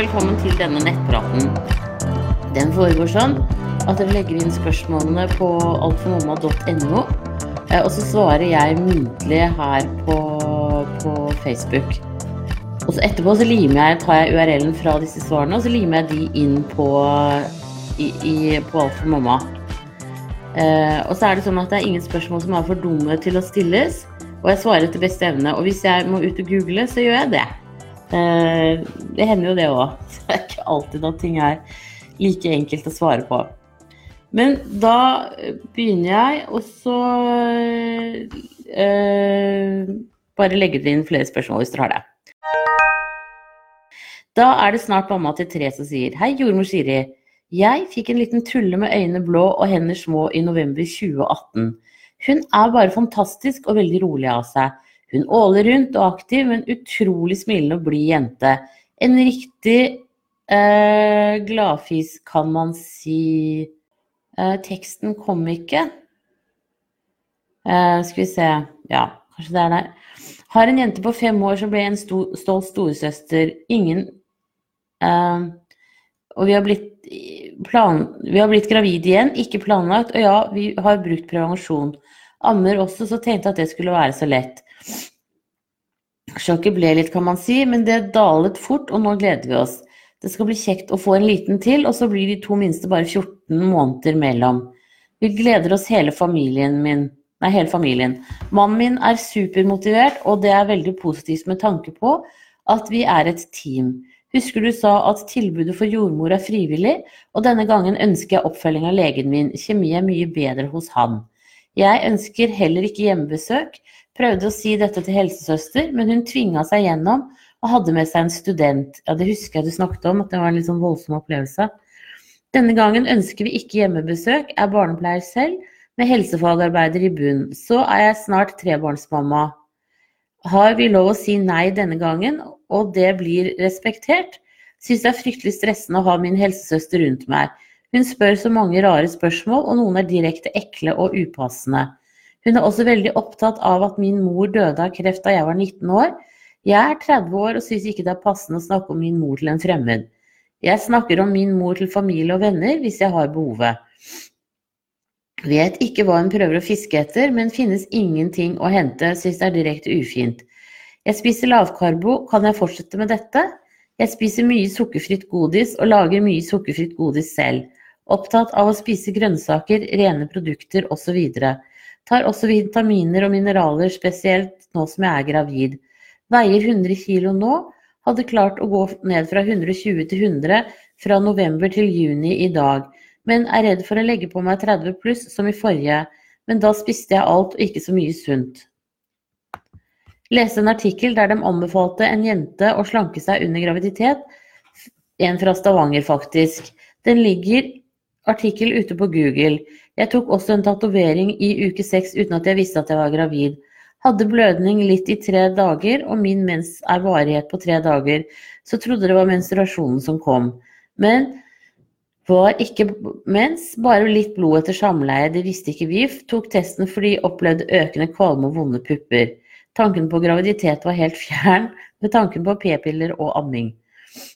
velkommen til denne nettpraten. Den foregår sånn at dere legger inn spørsmålene på altformamma.no, eh, og så svarer jeg muntlig her på, på Facebook. Og så etterpå så jeg, tar jeg URL-en fra disse svarene, og så limer jeg de inn på, i, i, på Alt for mamma. Eh, og så er det sånn at det er ingen spørsmål som er for dumme til å stilles, og jeg svarer etter beste evne. Og hvis jeg må ut og google, så gjør jeg det. Eh, det hender jo det òg. Det er ikke alltid at ting er like enkelt å svare på. Men da begynner jeg, og så øh, Bare legge inn flere spørsmål hvis dere har det. Da er det snart mamma til tre som sier Hei, jordmor Siri. Jeg fikk en liten tulle med øyne blå og hender små i november 2018. Hun er bare fantastisk og veldig rolig av seg. Hun åler rundt og aktiv, men utrolig smilende og blid jente. En riktig eh, gladfis, kan man si. Eh, teksten kom ikke. Eh, skal vi se Ja, kanskje det er der. Har en jente på fem år som ble en sto, stolt storesøster. Ingen eh, Og vi har, blitt, plan, vi har blitt gravid igjen, ikke planlagt. Og ja, vi har brukt prevensjon. Ammer også, så tenkte at det skulle være så lett. Sjokket ble litt, kan man si, men det dalet fort, og nå gleder vi oss. Det skal bli kjekt å få en liten til, og så blir de to minste bare 14 måneder mellom. Vi gleder oss hele familien min. Nei, hele familien. Mannen min er supermotivert, og det er veldig positivt med tanke på at vi er et team. Husker du sa at tilbudet for jordmor er frivillig, og denne gangen ønsker jeg oppfølging av legen min. Kjemi er mye bedre hos han. Jeg ønsker heller ikke hjemmebesøk, Prøvde å si dette til helsesøster, men hun tvinga seg gjennom og hadde med seg en student. Ja, det husker jeg du snakket om, at det var en litt sånn voldsom opplevelse. Denne gangen ønsker vi ikke hjemmebesøk, er barnepleier selv, med helsefagarbeider i bunn. Så er jeg snart trebarnsmamma. Har vi lov å si nei denne gangen, og det blir respektert? Syns det er fryktelig stressende å ha min helsesøster rundt meg. Hun spør så mange rare spørsmål, og noen er direkte ekle og upassende. Hun er også veldig opptatt av at min mor døde av kreft da jeg var 19 år. Jeg er 30 år og syns ikke det er passende å snakke om min mor til en fremmed. Jeg snakker om min mor til familie og venner hvis jeg har behovet. Vet ikke hva hun prøver å fiske etter, men finnes ingenting å hente, syns det er direkte ufint. Jeg spiser lavkarbo, kan jeg fortsette med dette? Jeg spiser mye sukkerfritt godis og lager mye sukkerfritt godis selv. Opptatt av å spise grønnsaker, rene produkter osv. Tar også vitaminer og mineraler, spesielt nå som jeg er gravid. Veier 100 kg nå. Hadde klart å gå ned fra 120 til 100 fra november til juni i dag, men er redd for å legge på meg 30 pluss som i forrige. Men da spiste jeg alt og ikke så mye sunt. Leste en artikkel der de anbefalte en jente å slanke seg under graviditet. En fra Stavanger, faktisk. Den ligger artikkel ute på Google. Jeg tok også en tatovering i uke seks uten at jeg visste at jeg var gravid. Hadde blødning litt i tre dager, og min mens er varighet på tre dager, så trodde det var menstruasjonen som kom. Men var ikke mens, bare litt blod etter samleie, det visste ikke vi. Tok testen fordi opplevde økende kvalme og vonde pupper. Tanken på graviditet var helt fjern med tanken på p-piller og amming.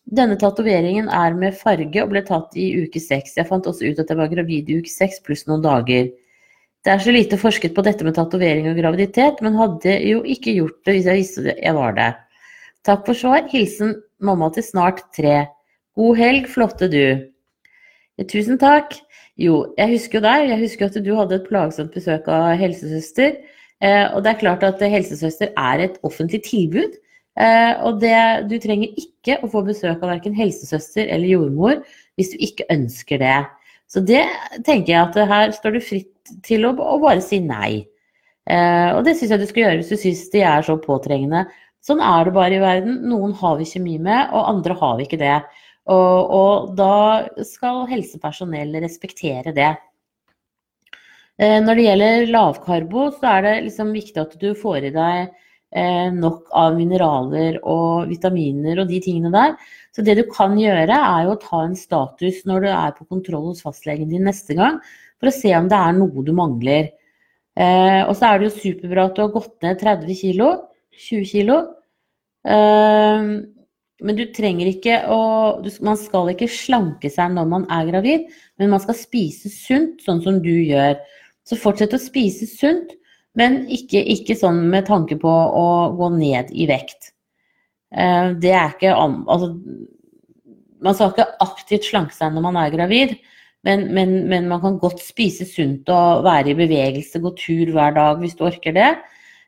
Denne tatoveringen er med farge og ble tatt i uke seks. Jeg fant også ut at jeg var gravid i uke seks pluss noen dager. Det er så lite forsket på dette med tatovering og graviditet, men hadde jo ikke gjort det hvis jeg visste jeg var det. Takk for svar. Hilsen mamma til snart tre. God helg, flotte du. Tusen takk. Jo, jeg husker jo deg. Jeg husker at du hadde et plagsomt besøk av helsesøster. Eh, og det er klart at helsesøster er et offentlig tilbud. Eh, og det, du trenger ikke å få besøk av verken helsesøster eller jordmor hvis du ikke ønsker det. Så det tenker jeg at her står du fritt til å, å bare si nei. Eh, og det syns jeg du skal gjøre hvis du syns de er så påtrengende. Sånn er det bare i verden. Noen har vi kjemi med, og andre har vi ikke det. Og, og da skal helsepersonell respektere det. Eh, når det gjelder lavkarbo, så er det liksom viktig at du får i deg nok av mineraler og vitaminer og de tingene der. Så det du kan gjøre, er jo å ta en status når du er på kontroll hos fastlegen din neste gang, for å se om det er noe du mangler. Eh, og så er det jo superbra at du har gått ned 30 kg, 20 kg. Eh, men du trenger ikke å Man skal ikke slanke seg når man er gravid, men man skal spise sunt, sånn som du gjør. Så fortsett å spise sunt, men ikke, ikke sånn med tanke på å gå ned i vekt. Eh, det er ikke Altså, man skal ikke aktivt slanke seg når man er gravid, men, men, men, man kan godt spise sunt og være i bevegelse, gå tur hver dag hvis du orker det.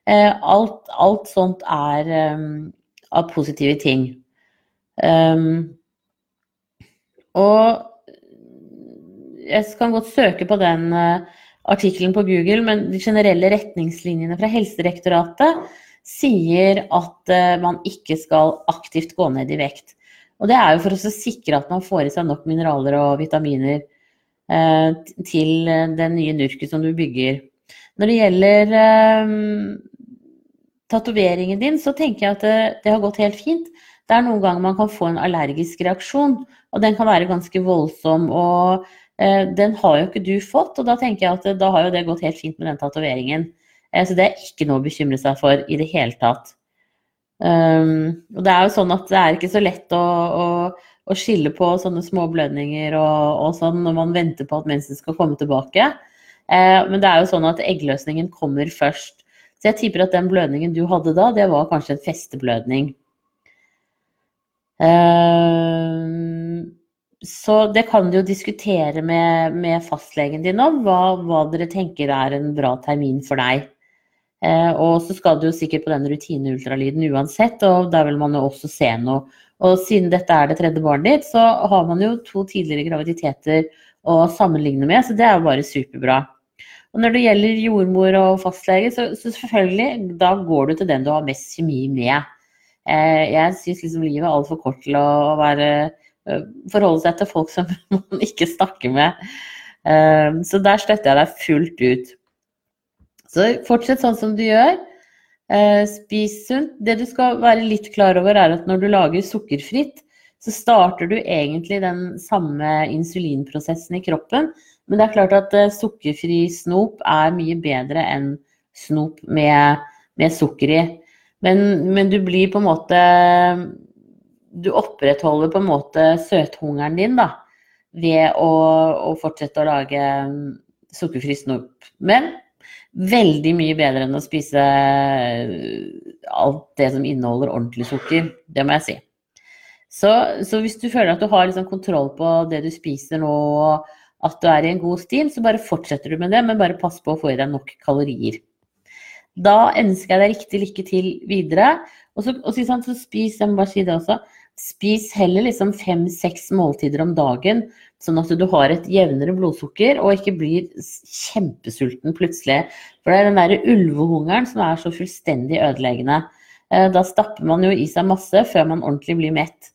Eh, alt, alt sånt er um, av positive ting. Og jeg kan godt søke på den uh, artikkelen på Google, men de generelle retningslinjene fra Helsedirektoratet sier at uh, man ikke skal aktivt gå ned i vekt. Og det er jo for å sikre at man får i seg nok mineraler og vitaminer uh, til den nye nurket som du bygger. Når det gjelder tatoveringen din, så tenker jeg at det, det har gått helt fint. Det er noen ganger man kan få en allergisk reaksjon, og den kan være ganske voldsom. og eh, Den har jo ikke du fått, og da tenker jeg at eh, da har jo det gått helt fint med den tatoveringen. Eh, så det er ikke noe å bekymre seg for i det hele tatt. Um, og det er jo sånn at det er ikke så lett å, å, å skille på sånne små blødninger og, og, sånn når man venter på at mensen skal komme tilbake. Eh, men det er jo sånn at eggløsningen kommer først. Så jeg tipper at den blødningen du hadde da, det var kanskje en festeblødning. Ehm, så det kan du jo diskutere med, med fastlegen din om, hva, hva, dere tenker er en bra termin for deg. Eh, og så skal du jo sikkert på den rutineultralyden uansett, og der vil man jo også se noe. Og siden dette er det tredje barnet ditt, så har man jo to tidligere graviditeter å sammenligne med, så det er jo bare superbra. Og når det gjelder jordmor og fastlege, så, så selvfølgelig, da går du til den du har mest kjemi med. Eh, jeg syns liksom livet er altfor kort til å være, forholde seg til folk som man ikke snakker med. Eh, så der støtter jeg deg fullt ut. Så fortsett sånn som du gjør. Spis sunt. Det du skal være litt klar over, er at når du lager sukkerfritt, så starter du egentlig den samme insulinprosessen i kroppen. Men det er klart at sukkerfri snop er mye bedre enn snop med, med sukker i. Men, men, du blir på en måte Du opprettholder på en måte søthungeren din, da. Ved å, å fortsette å lage mm, sukkerfri snop. Men veldig mye bedre enn å spise alt det som inneholder ordentlig sukker. Det må jeg si. Så, så hvis du føler at du har liksom kontroll på det du spiser nå, og at du er i en god stil, så bare fortsetter du med det, men bare pass på å få i deg nok kalorier. Da ønsker jeg deg riktig lykke til videre. Og så, og så, så spis, jeg må bare si det også, spis heller liksom fem-seks måltider om dagen, sånn at du har et jevnere blodsukker og ikke blir kjempesulten plutselig. For det er den derre ulvehungeren som er så fullstendig ødeleggende. Eh, da stapper man jo i seg masse før man ordentlig blir mett.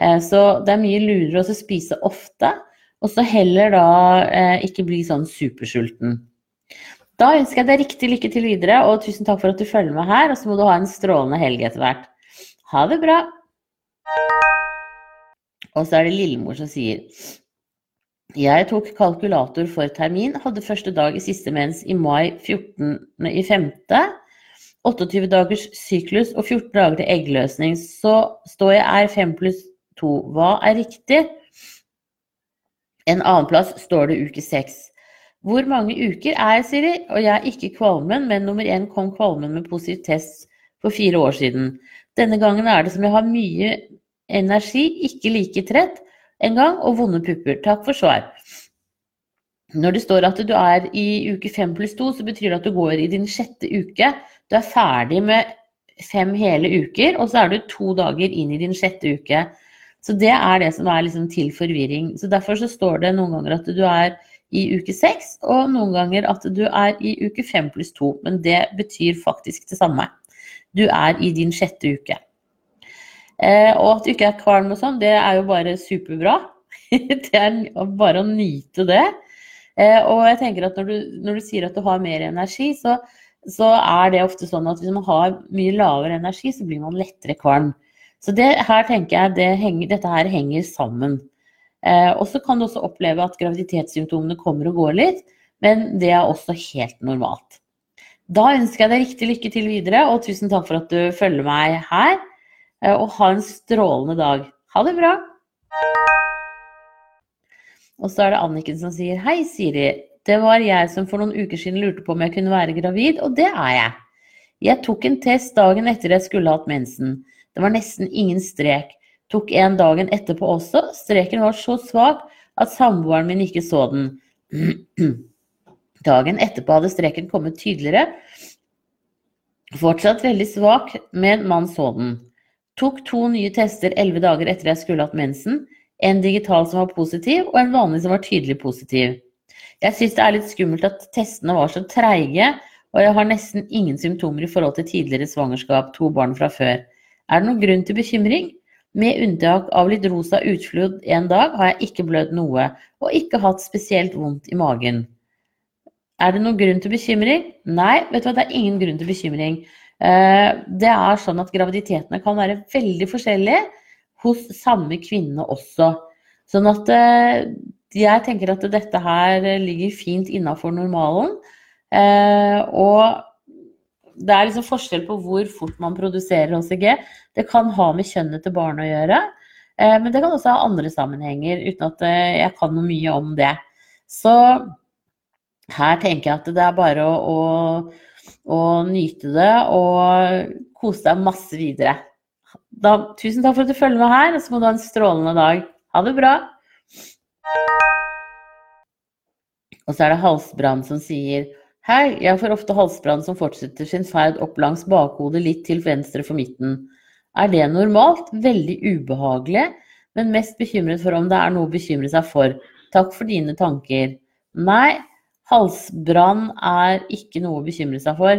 Eh, så det er mye lurere å spise ofte, og så heller da eh, ikke bli sånn supersulten. Da ønsker jeg deg riktig lykke til videre, og tusen takk for at du følger med her. Og så må du ha en strålende helg etter hvert. Ha det bra. Og så er det lillemor som sier Jeg tok kalkulator for termin, hadde første dag i siste mens i mai 14. i 5. 28 dagers syklus og 14 dager til eggløsning. Så står jeg er 5 pluss 2. Hva er riktig? En annen plass står det uke 6. Hvor mange uker er jeg, Siri? Og jeg er ikke kvalmen, men nummer én kom kvalmen med positiv test for fire år siden. Denne gangen er det som jeg har mye energi, ikke like trett en gang, og vonde pupper. Takk for svar. Når det står at du er i uke fem pluss to, så betyr det at du går i din sjette uke. Du er ferdig med fem hele uker, og så er du to dager inn i din sjette uke. Så det er det som er liksom til forvirring. Så derfor så står det noen ganger at du er i uke seks, og noen ganger at du er i uke fem pluss to. Men det betyr faktisk det samme. Du er i din sjette uke. Eh, og at du ikke er kvalm og sånn, det er jo bare superbra. det er bare å nyte det. Eh, og jeg tenker at når du, når du, sier at du har mer energi, så, så, er det ofte sånn at hvis man har mye lavere energi, så blir man lettere kvalm. Så det her tenker jeg det henger, dette her henger sammen. Eh, og så kan du også oppleve at graviditetssymptomene kommer og går litt, men det er også helt normalt. Da ønsker jeg deg riktig lykke til videre, og tusen takk for at du følger meg her. Eh, og ha en strålende dag. Ha det bra! Og så er det Anniken som sier Hei, Siri. Det var jeg som for noen uker siden lurte på om jeg kunne være gravid, og det er jeg. Jeg tok en test dagen etter jeg skulle hatt mensen. Det var nesten ingen strek. Tok en dagen etterpå også. Streken var så svak at samboeren min ikke så den. Dagen etterpå hadde streken kommet tydeligere. Fortsatt veldig svak, men man så den. Tok to nye tester elleve dager etter jeg skulle hatt mensen. En digital som var positiv, og en vanlig som var tydelig positiv. Jeg syns det er litt skummelt at testene var så treige, og jeg har nesten ingen symptomer i forhold til tidligere svangerskap, to barn fra før. Er det noen grunn til bekymring? Med unntak av litt rosa utflod en dag, har jeg ikke blødd noe, og ikke hatt spesielt vondt i magen. Er det noen grunn til bekymring? Nei, vet du hva, det er ingen grunn til bekymring. Eh, det er sånn at graviditetene kan være veldig forskjellige hos samme kvinne også. Sånn at eh, jeg tenker at dette her ligger fint innafor normalen. Eh, og det er liksom forskjell på hvor fort man produserer HCG. Det kan ha med kjønnet til barnet å gjøre, men det kan også ha andre sammenhenger, uten at jeg kan noe mye om det. Så her tenker jeg at det er bare å, å, å nyte det og kose deg masse videre. Da, tusen takk for at du følger med her, og så må du ha en strålende dag. Ha det bra! Og så er det Halsbrann som sier Hei, jeg får ofte halsbrann som fortsetter sin ferd opp langs bakhodet litt til venstre for midten. Er det normalt? Veldig ubehagelig, men mest bekymret for om det er noe å bekymre seg for. Takk for dine tanker. Nei, halsbrann er ikke noe å bekymre seg for.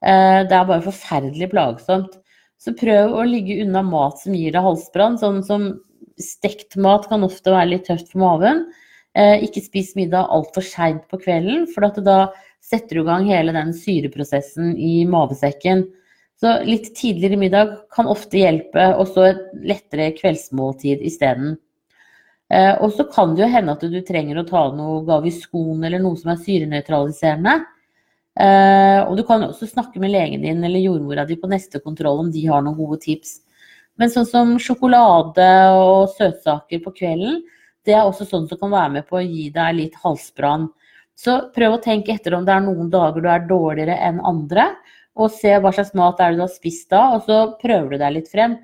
Eh, det er bare forferdelig plagsomt. Så prøv å ligge unna mat som gir deg halsbrann. Sånn som stekt mat kan ofte være litt tøft for maven. Eh, ikke spis middag altfor seint på kvelden, for da setter du i gang hele den syreprosessen i mavesekken. Så litt tidligere middag kan ofte hjelpe, og så et lettere kveldsmåltid isteden. Eh, og så kan det jo hende at du trenger å ta noe Gaviscon eller noe som er syrenøytraliserende. Eh, og du kan også snakke med legen din eller jordmora di på neste kontroll om de har noen gode tips. Men sånn som sjokolade og søtsaker på kvelden, det er også sånn som kan være med på å gi deg litt halsbrann. Så prøv å tenke etter om det er noen dager du er dårligere enn andre, og se hva slags mat er det du har spist da, og så prøver du deg litt frem.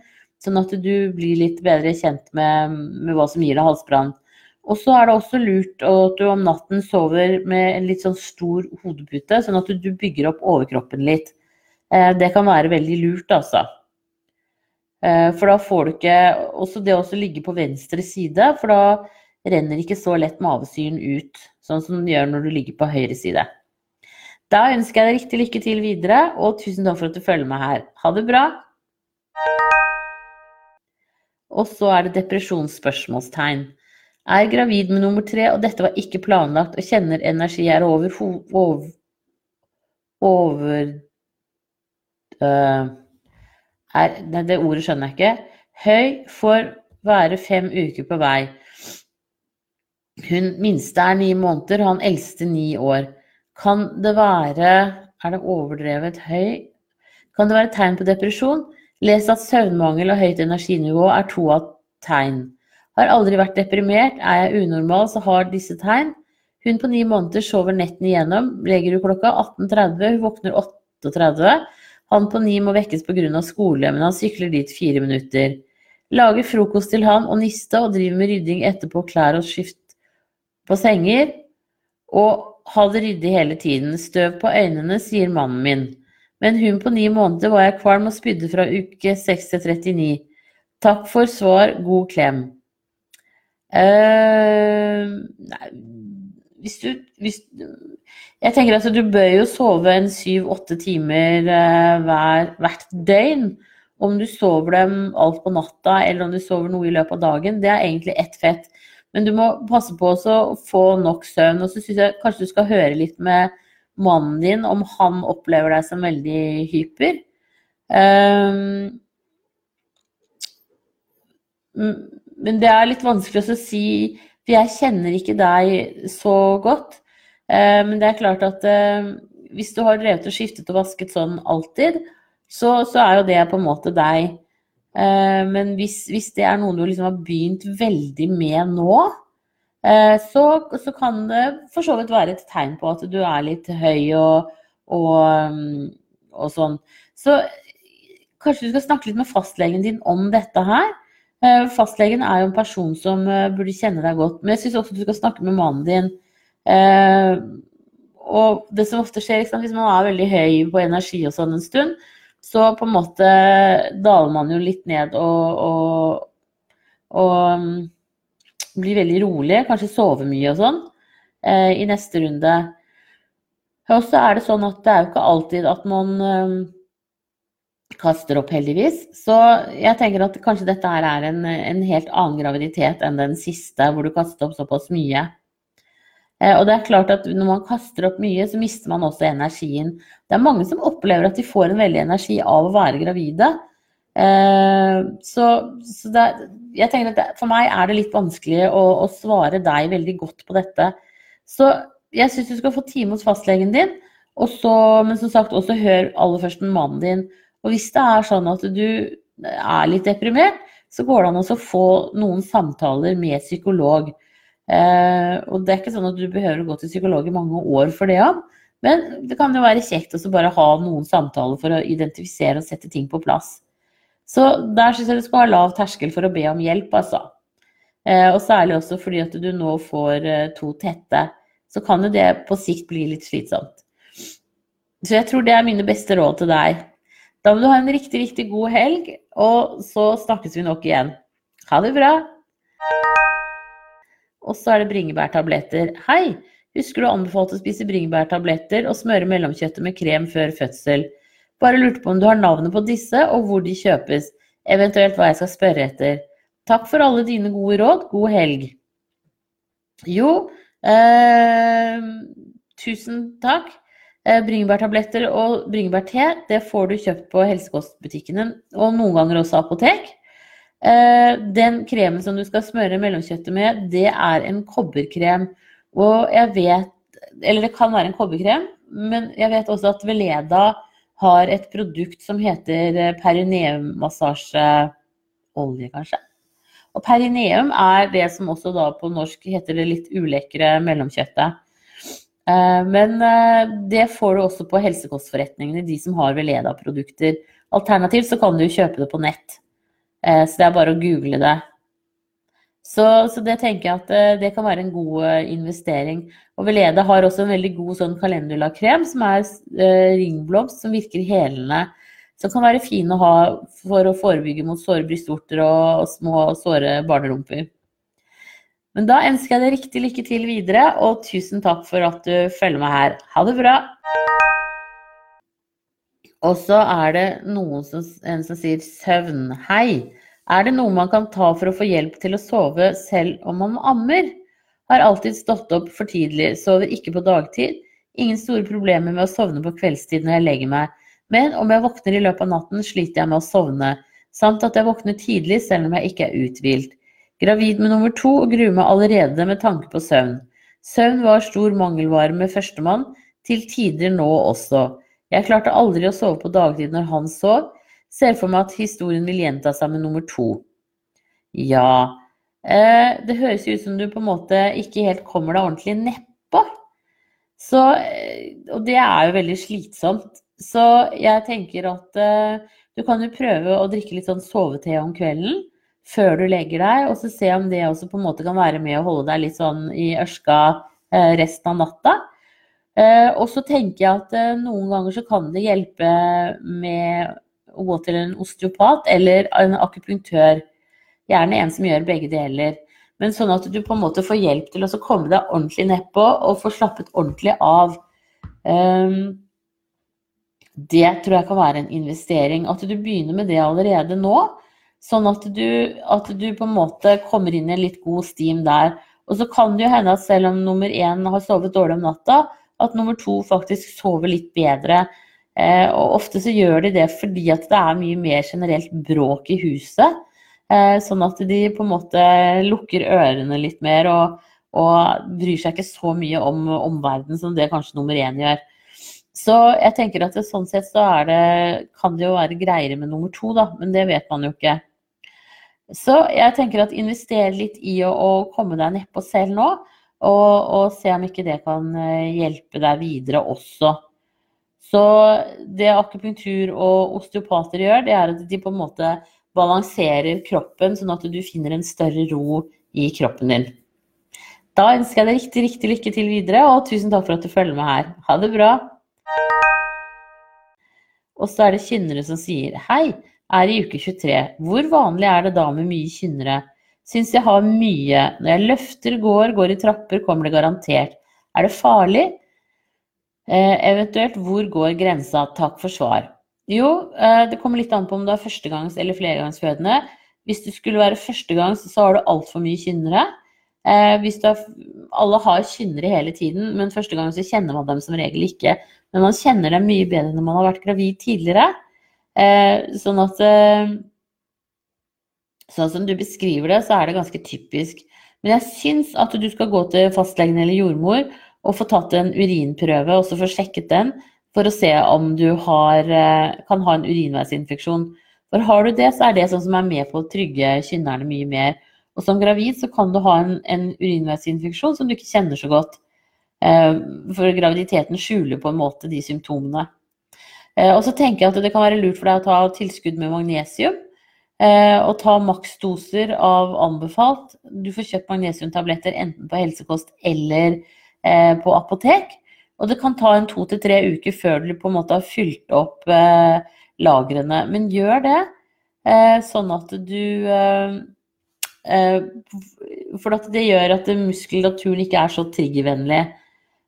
Sånn at du blir litt bedre kjent med, med hva som gir deg halsbrann. Og så er det også lurt at du om natten sover med en litt sånn stor hodepute, sånn at du bygger opp overkroppen litt. Eh, det kan være veldig lurt, altså. Eh, for da får du ikke Også det å ligge på venstre side, for da renner ikke så lett mavesyren ut, sånn som den gjør når du ligger på høyre side. Da ønsker jeg deg riktig lykke til videre, og tusen takk for at du følger med her. Ha det bra! Og så er det depresjonsspørsmålstegn. Er gravid med nummer tre, og dette var ikke planlagt, og kjenner energi er over over, over øh, er, det ordet skjønner jeg ikke. Høy får være fem uker på vei. Hun minste er ni måneder, han eldste ni år. Kan det være Er det overdrevet høy? Kan det være tegn på depresjon? Les at søvnmangel og høyt energinivå er to av tegn. Har aldri vært deprimert, er jeg unormal, så har disse tegn. Hun på ni måneder sover netten igjennom. Legger hun klokka 18.30, hun våkner 8.30. Han på ni må vekkes pga. skole, men han sykler dit fire minutter. Lager frokost til han og niste og driver med rydding etterpå, klær og skift på senger. Og ha det ryddig hele tiden. Støv på øynene, sier mannen min. Men hun på ni måneder var jeg kvalm og spydde fra uke 6 til 39. Takk for svar, god klem. Uh, nei, hvis du hvis, Jeg tenker at du bør jo sove en syv-åtte timer uh, hver, hvert døgn. Om du sover dem alt på natta eller om du sover noe i løpet av dagen, det er egentlig ett fett. Men du må passe på å få nok søvn. Og så syns jeg kanskje du skal høre litt med mannen din om han opplever deg som veldig hyper. Um, men det er litt vanskelig å si for jeg kjenner ikke deg så godt. Eh, men det er klart at eh, hvis du har drevet og skiftet og vasket sånn alltid, så, så, er jo det på en måte deg. Eh, men hvis, hvis, det er noe du liksom har begynt veldig med nå, så, så, kan det for så vidt være et tegn på at du er litt høy og, og, mm, og sånn. Så kanskje du skal snakke litt med fastlegen din om dette her. Eh, fastlegen er jo en person som burde kjenne deg godt, men jeg syns også du skal snakke med mannen din. Og det som ofte skjer, hvis man er veldig høy på energi og sånn en stund, så på en måte daler man jo litt ned og, og, og um, blir veldig rolig, kanskje sover mye og sånn eh, i neste runde. Og så er det sånn at det er jo ikke alltid at man eh, kaster opp, heldigvis. Så jeg tenker at kanskje dette her er en, en helt annen graviditet enn den siste, hvor du kastet opp såpass mye. Eh, og det er klart at når man kaster opp mye, så mister man også energien. Det er mange som opplever at de får en veldig energi av å være gravide. Eh, så, så det, jeg tenker at det, for meg er det litt vanskelig å, å, svare deg veldig godt på dette. Så jeg syns du skal få time hos fastlegen din, så, men som sagt også hør aller først med mannen din. Og hvis det er sånn at du er litt deprimert, så går det an å få noen samtaler med psykolog. Eh, og det er ikke sånn at du behøver å gå til psykolog i mange år for det òg. Men det kan jo være kjekt å bare ha noen samtaler for å identifisere og sette ting på plass. Så der syns jeg du skal ha lav terskel for å be om hjelp, altså. Eh, og særlig også fordi at du nå får eh, to tette. Så kan jo det på sikt bli litt slitsomt. Så jeg tror det er mine beste råd til deg. Da må du ha en riktig, riktig god helg, og så snakkes vi nok igjen. Ha det bra! Og så er det bringebærtabletter. Hei! Husker du å anbefale å spise bringebærtabletter og smøre mellomkjøttet med krem før fødsel? Bare lurte på om du har navnet på disse, og hvor de kjøpes. Eventuelt hva jeg skal spørre etter. Takk for alle dine gode råd. God helg. Jo, eh, tusen takk. Eh, bringebærtabletter og bringebærte det får du kjøpt på helsekostbutikkene, og noen ganger også apotek. Eh, den kremen som du skal smøre mellomkjøttet med, det er en kobberkrem. Og jeg vet Eller det kan være en kobberkrem, men jeg vet også at Veleda har et produkt som heter eh, perineummassasjeolje, kanskje. Og perineum er det som også da på norsk heter det litt ulekre mellomkjøttet. Eh, men det får du også på helsekostforretningene, de som har Veleda-produkter. Alternativt så kan du kjøpe det på nett. Eh, så det er bare å google det. Så, så, det tenker jeg at eh, det kan være en god eh, investering. Og Veleda har også en veldig god sånn kalendulakrem som er ringblomst, som virker helende. Som kan være fin å ha for å forebygge mot såre brystvorter og, og små såre barnerumper. Men da ønsker jeg deg riktig lykke til videre, og tusen takk for at du følger meg her. Ha det bra! Og så er det noen som, en som sier søvn. Hei, er det noe man kan ta for å få hjelp til å sove selv om man ammer? Har alltid stått opp for tidlig, sover ikke på dagtid. Ingen store problemer med å sovne på kveldstid når jeg legger meg. Men om jeg våkner i løpet av natten, sliter jeg med å sovne. Samt at jeg våkner tidlig selv om jeg ikke er uthvilt. Gravid med nummer to og gruer meg allerede med tanke på søvn. Søvn var stor mangelvare med førstemann, til tider nå også. Jeg klarte aldri å sove på dagtid når han sov. Ser for meg at historien vil gjenta seg med nummer to. Ja, eh, det høres ut som du på en måte ikke helt kommer deg ordentlig nedpå. Så, eh, og det er jo veldig slitsomt. Så jeg tenker at eh, du kan jo prøve å drikke litt sånn sovete om kvelden før du legger deg, og så se om det også på en måte kan være med å holde deg litt sånn i ørska resten av natta. Og så tenker jeg at noen ganger så kan det hjelpe med å gå til en osteopat eller en akupunktør. Gjerne en som gjør begge deler. Men sånn at du på en måte får hjelp til å komme deg ordentlig nedpå og få slappet ordentlig av. Um, det tror jeg kan være en investering. At du begynner med det allerede nå. Sånn at du, at du på en måte kommer inn i en litt god steam der. Og så kan det jo hende at selv om nummer én har sovet dårlig om natta, at nummer to faktisk sover litt bedre. Eh, og ofte så gjør de det fordi at det er mye mer generelt bråk i huset. Eh, sånn at de på en måte lukker ørene litt mer og, og bryr seg ikke så mye om omverdenen som det kanskje nummer én gjør. Så jeg tenker at det, sånn sett så er det, kan det jo være greiere med nummer to, da, men det vet man jo ikke. Så jeg tenker at invester litt i å, å komme deg nedpå selv nå, og, og, se om ikke det kan eh, hjelpe deg videre også. Så det akupunktur og osteopater gjør, det er at de på en måte balanserer kroppen, sånn at du finner en større ro i kroppen din. Da ønsker jeg deg riktig, riktig lykke til videre, og tusen takk for at du følger med her. Ha det bra. Og så er det kynnere som sier hei, er i uke 23. Hvor vanlig er det da med mye kynnere? Syns jeg har mye. Når jeg løfter, går, går i trapper, kommer det garantert. Er det farlig? Eh, eventuelt, hvor går grensa? Takk for svar. Jo, eh, det kommer litt an på om du er førstegangs- eller flergangsfødende. Hvis du skulle være førstegangs, så har du altfor mye kynnere. Eh, du er, alle har kynnere hele tiden, men første gang så kjenner man dem som regel ikke. Men man kjenner dem mye bedre når man har vært gravid tidligere. Eh, sånn at eh, Sånn som du beskriver det, så er det ganske typisk. Men jeg syns at du skal gå til fastlegen eller jordmor og få tatt en urinprøve og få sjekket den for å se om du har, eh, kan ha en urinveisinfeksjon. For har du det, så er det sånn som er med på å trygge kynnerne mye mer. Og som gravid så kan du ha en, en urinveisinfeksjon som du ikke kjenner så godt. For graviditeten skjuler på en måte de symptomene. Eh, og så tenker jeg at det kan være lurt for deg å ta tilskudd med magnesium. Eh, og ta maksdoser av anbefalt. Du får kjøpt magnesiumtabletter enten på helsekost eller eh, på apotek. Og det kan ta en to til tre uker før du på en måte har fylt opp lagrene. Men gjør det, sånn at du For det gjør at muskulaturen ikke er så triggervennlig.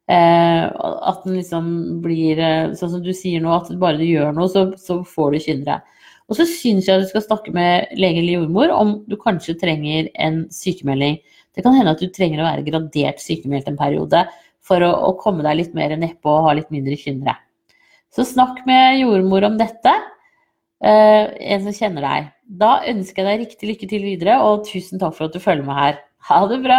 Eh, at den liksom blir eh, sånn som du sier nå, at bare du gjør noe, så, så får du kynnere. Og så syns jeg du skal snakke med lege eller jordmor om du kanskje trenger en sykemelding. Det kan hende at du trenger å være gradert sykemeldt en periode for å, å komme deg litt mer nedpå og ha litt mindre kynnere. Så snakk med jordmor om dette, eh, en som kjenner deg. Da ønsker jeg deg riktig lykke til videre, og tusen takk for at du følger med her. Ha det bra!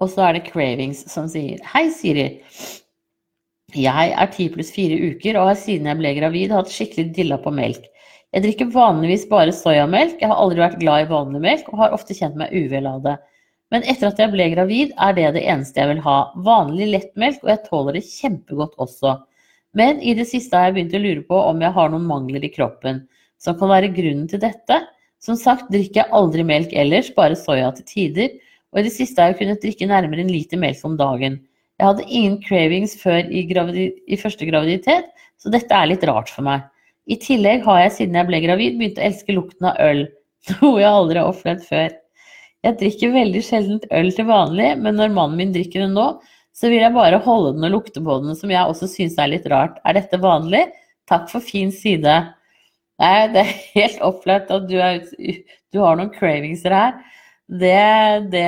Og så er det Cravings som sier Hei, Siri. Jeg er ti pluss fire uker og har siden jeg ble gravid hatt skikkelig dilla på melk. Jeg drikker vanligvis bare soyamelk, jeg har aldri vært glad i vanlig melk og har ofte kjent meg uvel av det. Men etter at jeg ble gravid, er det det eneste jeg vil ha. Vanlig lettmelk, og jeg tåler det kjempegodt også. Men i det siste har jeg begynt å lure på om jeg har noen mangler i kroppen som kan være grunnen til dette. Som sagt drikker jeg aldri melk ellers, bare soya til tider og i det siste har jeg kunnet drikke nærmere en liter melk om dagen. Jeg hadde ingen cravings før i, i, første graviditet, så dette er litt rart for meg. I tillegg har jeg siden jeg ble gravid begynt å elske lukten av øl, noe jeg aldri har opplevd før. Jeg drikker veldig sjeldent øl til vanlig, men når mannen min drikker det nå, så vil jeg bare holde den og lukte på den, som jeg også syns er litt rart. Er dette vanlig? Takk for fin side. Nei, det er helt opplagt at du, er, du har noen cravingser her det, det,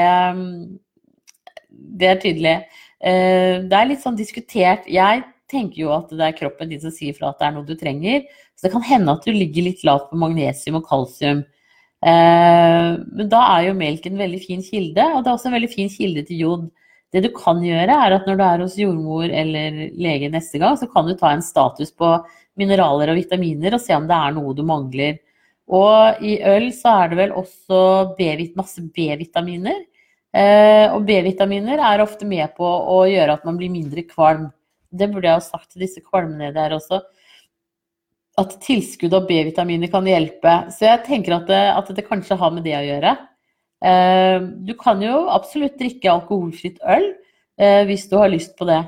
det er tydelig. Eh, det er litt sånn diskutert. Jeg tenker jo at det er kroppen din som sier fra at det er noe du trenger. Så det kan hende at du ligger litt lavt på magnesium og kalsium. Eh, men da er jo melk en veldig fin kilde, og det er også en veldig fin kilde til jod. Det du kan gjøre, er at når du er hos jordmor eller lege neste gang, så kan du ta en status på mineraler og vitaminer og se om det er noe du mangler. Og i øl så er det vel også masse B-vitaminer. Eh, og B-vitaminer er ofte med på å gjøre at man blir mindre kvalm. Det burde jeg ha sagt til disse kvalmene der også. At tilskudd av B-vitaminer kan hjelpe. Så jeg tenker at det, at det, kanskje har med det å gjøre. Eh, du kan jo absolutt drikke alkoholfritt øl eh, hvis du har lyst på det.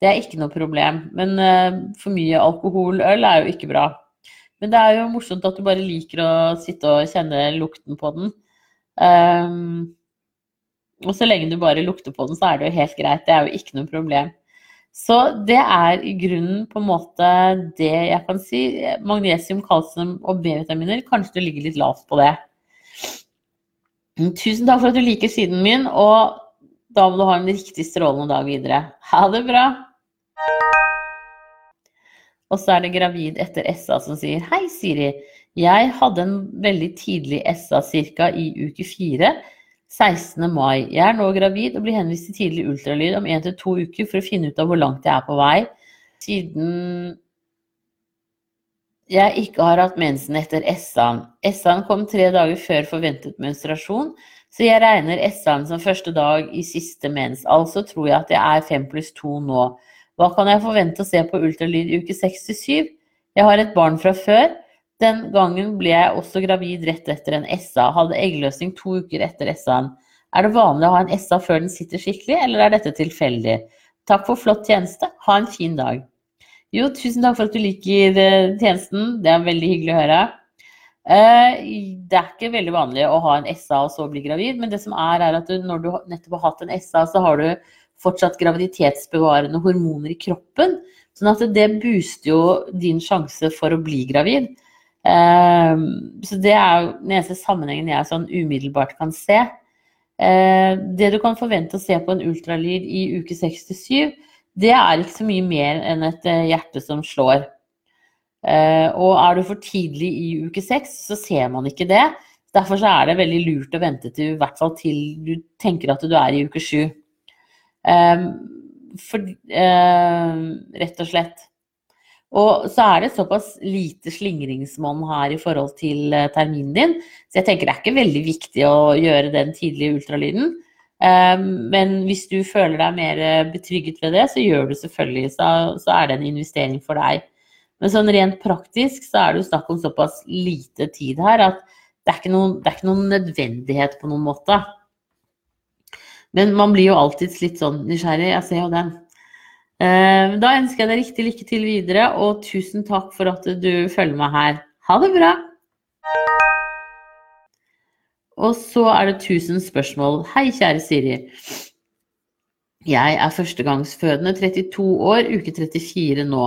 Det er ikke noe problem. Men eh, for mye alkoholøl er jo ikke bra. Men det er jo morsomt at du bare liker å sitte og kjenne lukten på den. Og så lenge du bare lukter på den, så er det jo helt greit. Det er jo ikke noe problem. Så det er i grunnen på en måte det jeg kan si. Magnesium, kalsium og B-vitaminer. Kanskje du ligger litt lavt på det. Tusen takk for at du liker siden min, og da må du ha en riktig strålende dag videre. Ha det bra! Og så er det gravid etter SA som sier Hei, Siri. Jeg hadde en veldig tidlig SA ca. i uke fire. 16. mai. Jeg er nå gravid og blir henvist til tidlig ultralyd om én til to uker for å finne ut av hvor langt jeg er på vei. Siden jeg ikke har hatt mensen etter SA-en. SA-en kom tre dager før forventet menstruasjon, så jeg regner SA-en som første dag i siste mens. Altså tror jeg at jeg er 5 pluss 2 nå. Hva kan jeg forvente å se på ultralyd i uke seks til syv? Jeg har et barn fra før. Den gangen ble jeg også gravid rett etter en SA. Hadde eggløsning to uker etter SA-en. Er det vanlig å ha en SA før den sitter skikkelig, eller er dette tilfeldig? Takk for flott tjeneste. Ha en fin dag. Jo, tusen takk for at du liker eh, tjenesten. Det er veldig hyggelig å høre. Eh, det er ikke veldig vanlig å ha en SA og så bli gravid, men det som er, er at du, når du nettopp har hatt en SA, så har du fortsatt graviditetsbevarende hormoner i kroppen. Sånn at det booster jo din sjanse for å bli gravid. Eh, så det er jo den eneste sammenhengen jeg sånn umiddelbart kan se. Eh, det du kan forvente å se på en ultralyd i uke 67, det er ikke så mye mer enn et eh, hjerte som slår. Eh, og er du for tidlig i uke 6, så ser man ikke det. Derfor er det veldig lurt å vente til i hvert fall til du tenker at du er i uke 7. For, rett og slett. Og så er det såpass lite slingringsmonn her i forhold til eh, terminen din, så jeg tenker det er ikke veldig viktig å gjøre den tidlige ultralyden. Ehm, men hvis du føler deg mer eh, betrygget ved det, så gjør du selvfølgelig, så, er det en investering for deg. Men sånn rent praktisk så er det jo snakk om såpass lite tid her at det er ikke noen, er ikke noen nødvendighet på noen måte. Men man blir jo alltids litt sånn nysgjerrig. Jeg ser jo den. Eh, da ønsker jeg deg riktig lykke til videre, og tusen takk for at du følger meg her. Ha det bra! Og så er det 1000 spørsmål. Hei, kjære Siri. Jeg er førstegangsfødende, 32 år, uke 34 nå.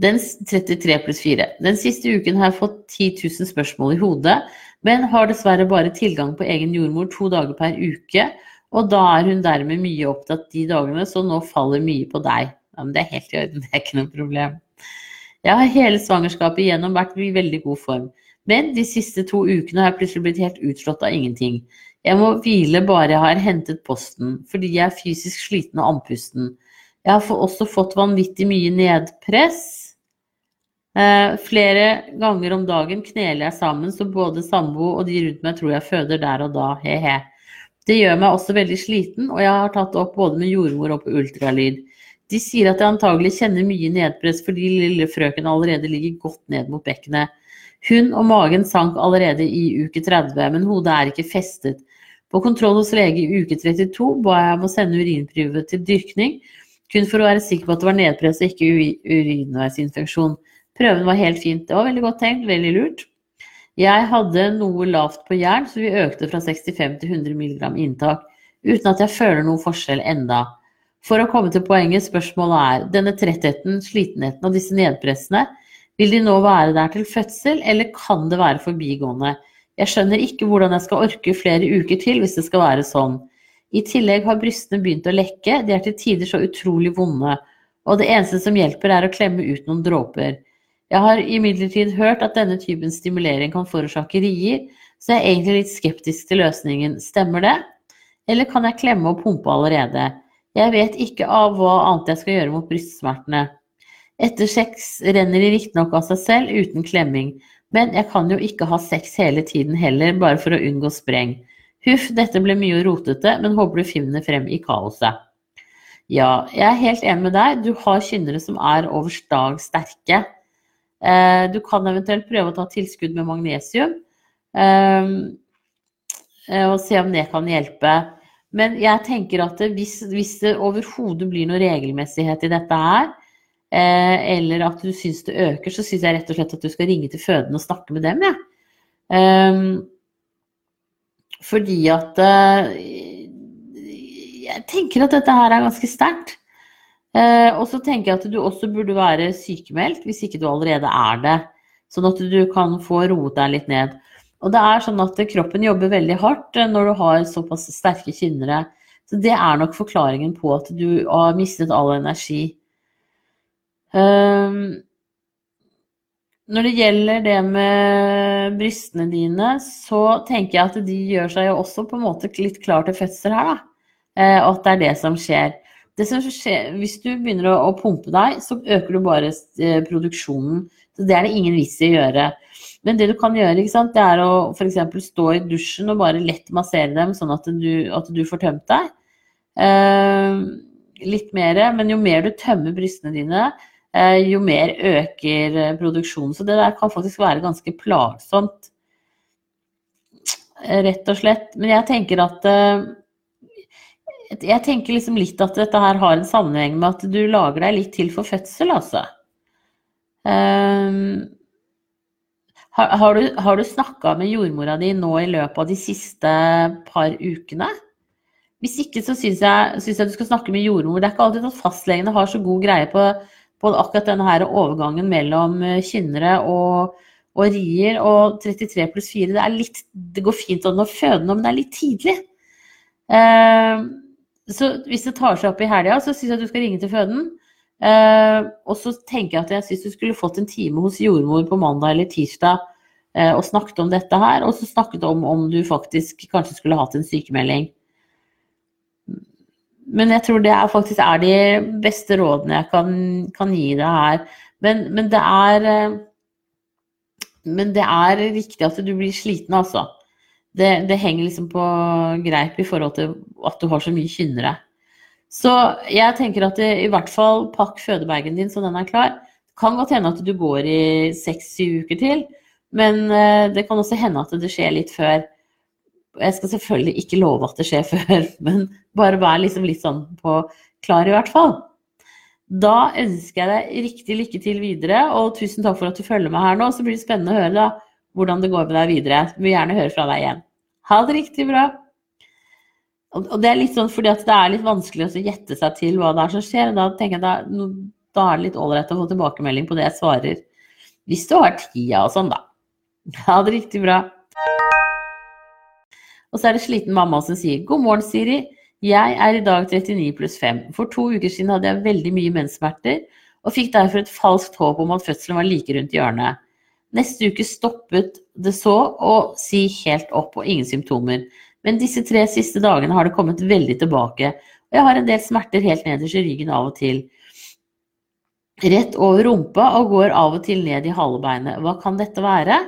Den 33 pluss 4. Den siste uken har jeg fått 10 000 spørsmål i hodet, men har dessverre bare tilgang på egen jordmor to dager per uke, og da er hun dermed mye opptatt de dagene, så nå faller mye på deg. Ja, men det er helt i orden, det er ikke noe problem. Jeg har hele svangerskapet igjennom vært i veldig god form, men de siste to ukene har jeg plutselig blitt helt utslått av ingenting. Jeg må hvile bare jeg har hentet posten, fordi jeg er fysisk sliten og andpusten. Jeg har også fått vanvittig mye nedpress. Eh, flere ganger om dagen kneler jeg sammen, så både sambo og de rundt meg tror jeg føder der og da, he-he. Det gjør meg også veldig sliten, og jeg har tatt opp både med jordmor og på ultralyd. De sier at jeg antagelig kjenner mye nedpress fordi lille frøken allerede ligger godt ned mot bekkenet. Hun og magen sank allerede i uke 30, men hodet er ikke festet. På kontroll hos lege i uke 32 ba jeg om å sende urinprøve til dyrkning, kun for å være sikker på at det var nedpress og ikke urinveisinfeksjon. Prøven var helt fint. Det var veldig godt tenkt, veldig lurt. Jeg hadde noe lavt på jern, så vi økte fra 65 til 100 mg inntak, uten at jeg føler noen forskjell enda. For å komme til poenget, spørsmålet er denne trettheten, slitenheten og disse nedpressene, vil de nå være der til fødsel, eller kan det være forbigående? Jeg skjønner ikke hvordan jeg skal orke flere uker til hvis det skal være sånn. I tillegg har brystene begynt å lekke, de er til tider så utrolig vonde, og det eneste som hjelper er å klemme ut noen dråper. Jeg har imidlertid hørt at denne typen stimulering kan forårsake rier, så jeg er egentlig litt skeptisk til løsningen. Stemmer det? Eller kan jeg klemme og pumpe allerede? Jeg vet ikke av hva annet jeg skal gjøre mot brystsmertene. Etter sex renner de riktignok av seg selv uten klemming, men jeg kan jo ikke ha sex hele tiden heller, bare for å unngå spreng. Huff, dette ble mye rotete, men håper du finner frem i kaoset. Ja, jeg er helt enig med deg. Du har kynnere som er overstag sterke. Eh, du kan eventuelt prøve å ta tilskudd med magnesium ehm, eh, og se om det kan hjelpe. Men jeg tenker at hvis, hvis det overhodet blir noe regelmessighet i dette her, eh, eller at du syns det øker, så syns jeg rett og slett at du skal ringe til fødende og snakke med dem. Ja. Fordi at Jeg tenker at dette her er ganske sterkt. Eh, og så tenker jeg at du også burde være sykemeldt hvis ikke du allerede er det. Sånn at du kan få roet deg litt ned. Og det er sånn at kroppen jobber veldig hardt eh, når du har såpass sterke kynnere. Så det er nok forklaringen på at du har mistet all energi. Um, når det gjelder det med brystene dine, så tenker jeg at de gjør seg jo også på en måte litt klar til fødsel her, da. Uh, og at det er det som skjer. Det som skjer, hvis du begynner å, å, pumpe deg, så øker du bare eh, produksjonen. Så det er det ingen vits i å gjøre. Men det du kan gjøre, sant, det er å f.eks. stå i dusjen og bare lett massere dem, sånn at du, at du får tømt deg. Eh, litt mer, men jo mer du tømmer brystene dine, eh, jo mer øker eh, produksjonen. Så det der kan faktisk være ganske plagsomt. Rett og slett. Men jeg tenker at eh, jeg tenker liksom litt at dette her har en sammenheng med at du lager deg litt til for fødsel, altså. Um, har, har, du, har du snakka med jordmora di nå i løpet av de siste par ukene? Hvis ikke så syns jeg, synes jeg, du skal snakke med jordmor. Det er ikke alltid at fastlegene har så god greie på, på akkurat denne her overgangen mellom eh, kynnere og, og rier. Og 33 pluss 4, det, litt, det går fint an å føde nå, men det er litt tidlig. Uh, så hvis det tar seg opp i helga, så syns jeg at du skal ringe til føden. Eh, og så tenker jeg at jeg syns du skulle fått en time hos jordmor på mandag eller tirsdag eh, og snakket om dette her. Og så snakket om om du faktisk kanskje skulle hatt en sykemelding. Men jeg tror det er, faktisk er de beste rådene jeg kan, kan gi deg her. Men, men, det er eh, Men det er viktig at du blir sliten, altså det, det, henger liksom på greip i forhold til at du har så mye kynnere. Så jeg tenker at det, i hvert fall pakk fødebagen din så den er klar. Det kan godt hende at du går i seks-syv uker til, men eh, det kan også hende at det skjer litt før. Jeg skal selvfølgelig ikke love at det skjer før, men bare vær liksom litt sånn på klar i hvert fall. Da ønsker jeg deg riktig lykke til videre, og tusen takk for at du følger med her nå. Så blir det spennende å høre da hvordan det går med deg videre. Jeg vil gjerne høre fra deg igjen. Ha det riktig bra. Og det er litt sånn fordi at det er litt vanskelig å gjette seg til hva det er som skjer. Da tenker jeg da, da er det litt ålreit å få tilbakemelding på det jeg svarer. Hvis du har tida og sånn, da. Ha det riktig bra. Og så er det sliten mamma som sier God morgen, Siri. Jeg er i dag 39 pluss 5. For to uker siden hadde jeg veldig mye menssmerter og fikk derfor et falskt håp om at fødselen var like rundt hjørnet. Neste uke stoppet det så å si helt opp og ingen symptomer. Men disse tre siste dagene har det kommet veldig tilbake. Og jeg har en del smerter helt nederst i ryggen av og til. Rett over rumpa og går av og til ned i halebeinet. Hva kan dette være?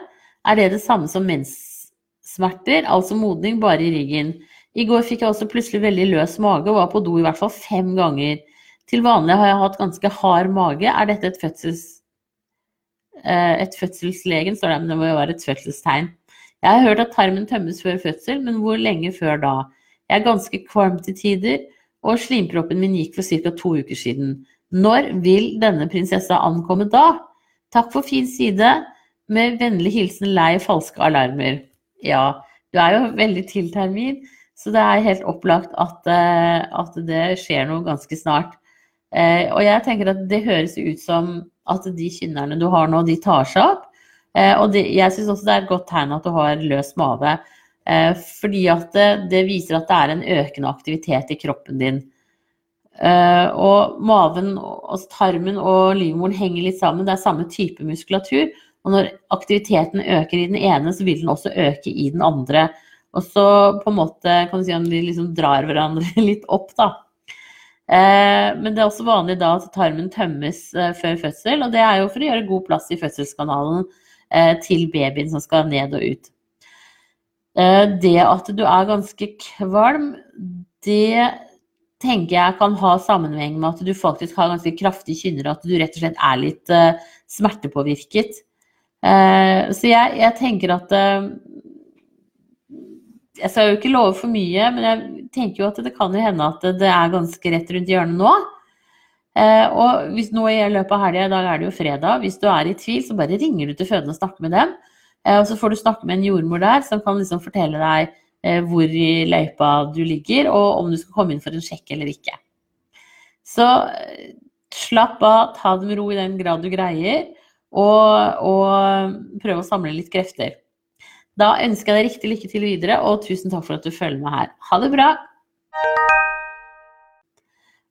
Er det det samme som menssmerter, altså modning, bare i ryggen? I går fikk jeg også plutselig veldig løs mage og var på do i hvert fall fem ganger. Til vanlig har jeg hatt ganske hard mage. Er dette et fødsels et fødselslegen, står det, men det må jo være et fødselstegn. Jeg har hørt at tarmen tømmes før fødsel, men hvor lenge før da? Jeg er ganske kvalm til tider, og slimproppen min gikk for ca. to uker siden. Når vil denne prinsessa ankomme da? Takk for fin side. Med vennlig hilsen lei falske alarmer. Ja, du er jo veldig til termin, så det er helt opplagt at, eh, at det skjer noe ganske snart. Eh, og jeg tenker at det høres ut som at de kynnerne du har nå, de tar seg opp. Eh, og det, jeg syns også det er et godt tegn at du har løs mage. Eh, fordi at det, det, viser at det er en økende aktivitet i kroppen din. Eh, og maven, altså tarmen og livmoren henger litt sammen. Det er samme type muskulatur. Og når aktiviteten øker i den ene, så vil den også øke i den andre. Og så på en måte kan du si om de liksom drar hverandre litt opp, da. Eh, men det er også vanlig da at tarmen tømmes eh, før fødsel, og det er jo for å gjøre god plass i fødselskanalen eh, til babyen som skal ned og ut. Det at du er ganske kvalm, det tenker jeg kan ha sammenheng med at du faktisk har ganske kraftige kynner, at du rett og slett er litt smertepåvirket. Så jeg, jeg tenker at jeg skal jo ikke love for mye, men jeg tenker jo at det kan jo hende at det er ganske rett rundt hjørnet nå. Eh, og hvis nå i løpet av helga, i dag er det jo fredag, hvis du er i tvil, så bare ringer du til fødende og snakker med dem. Eh, og så får du snakke med en jordmor der som kan liksom fortelle deg eh, hvor i løypa du ligger, og om du skal komme inn for en sjekk eller ikke. Så slapp av, ta det med ro i den grad du greier, og, og prøv å samle litt krefter. Da ønsker jeg deg riktig lykke til videre, og tusen takk for at du følger med her. Ha det bra!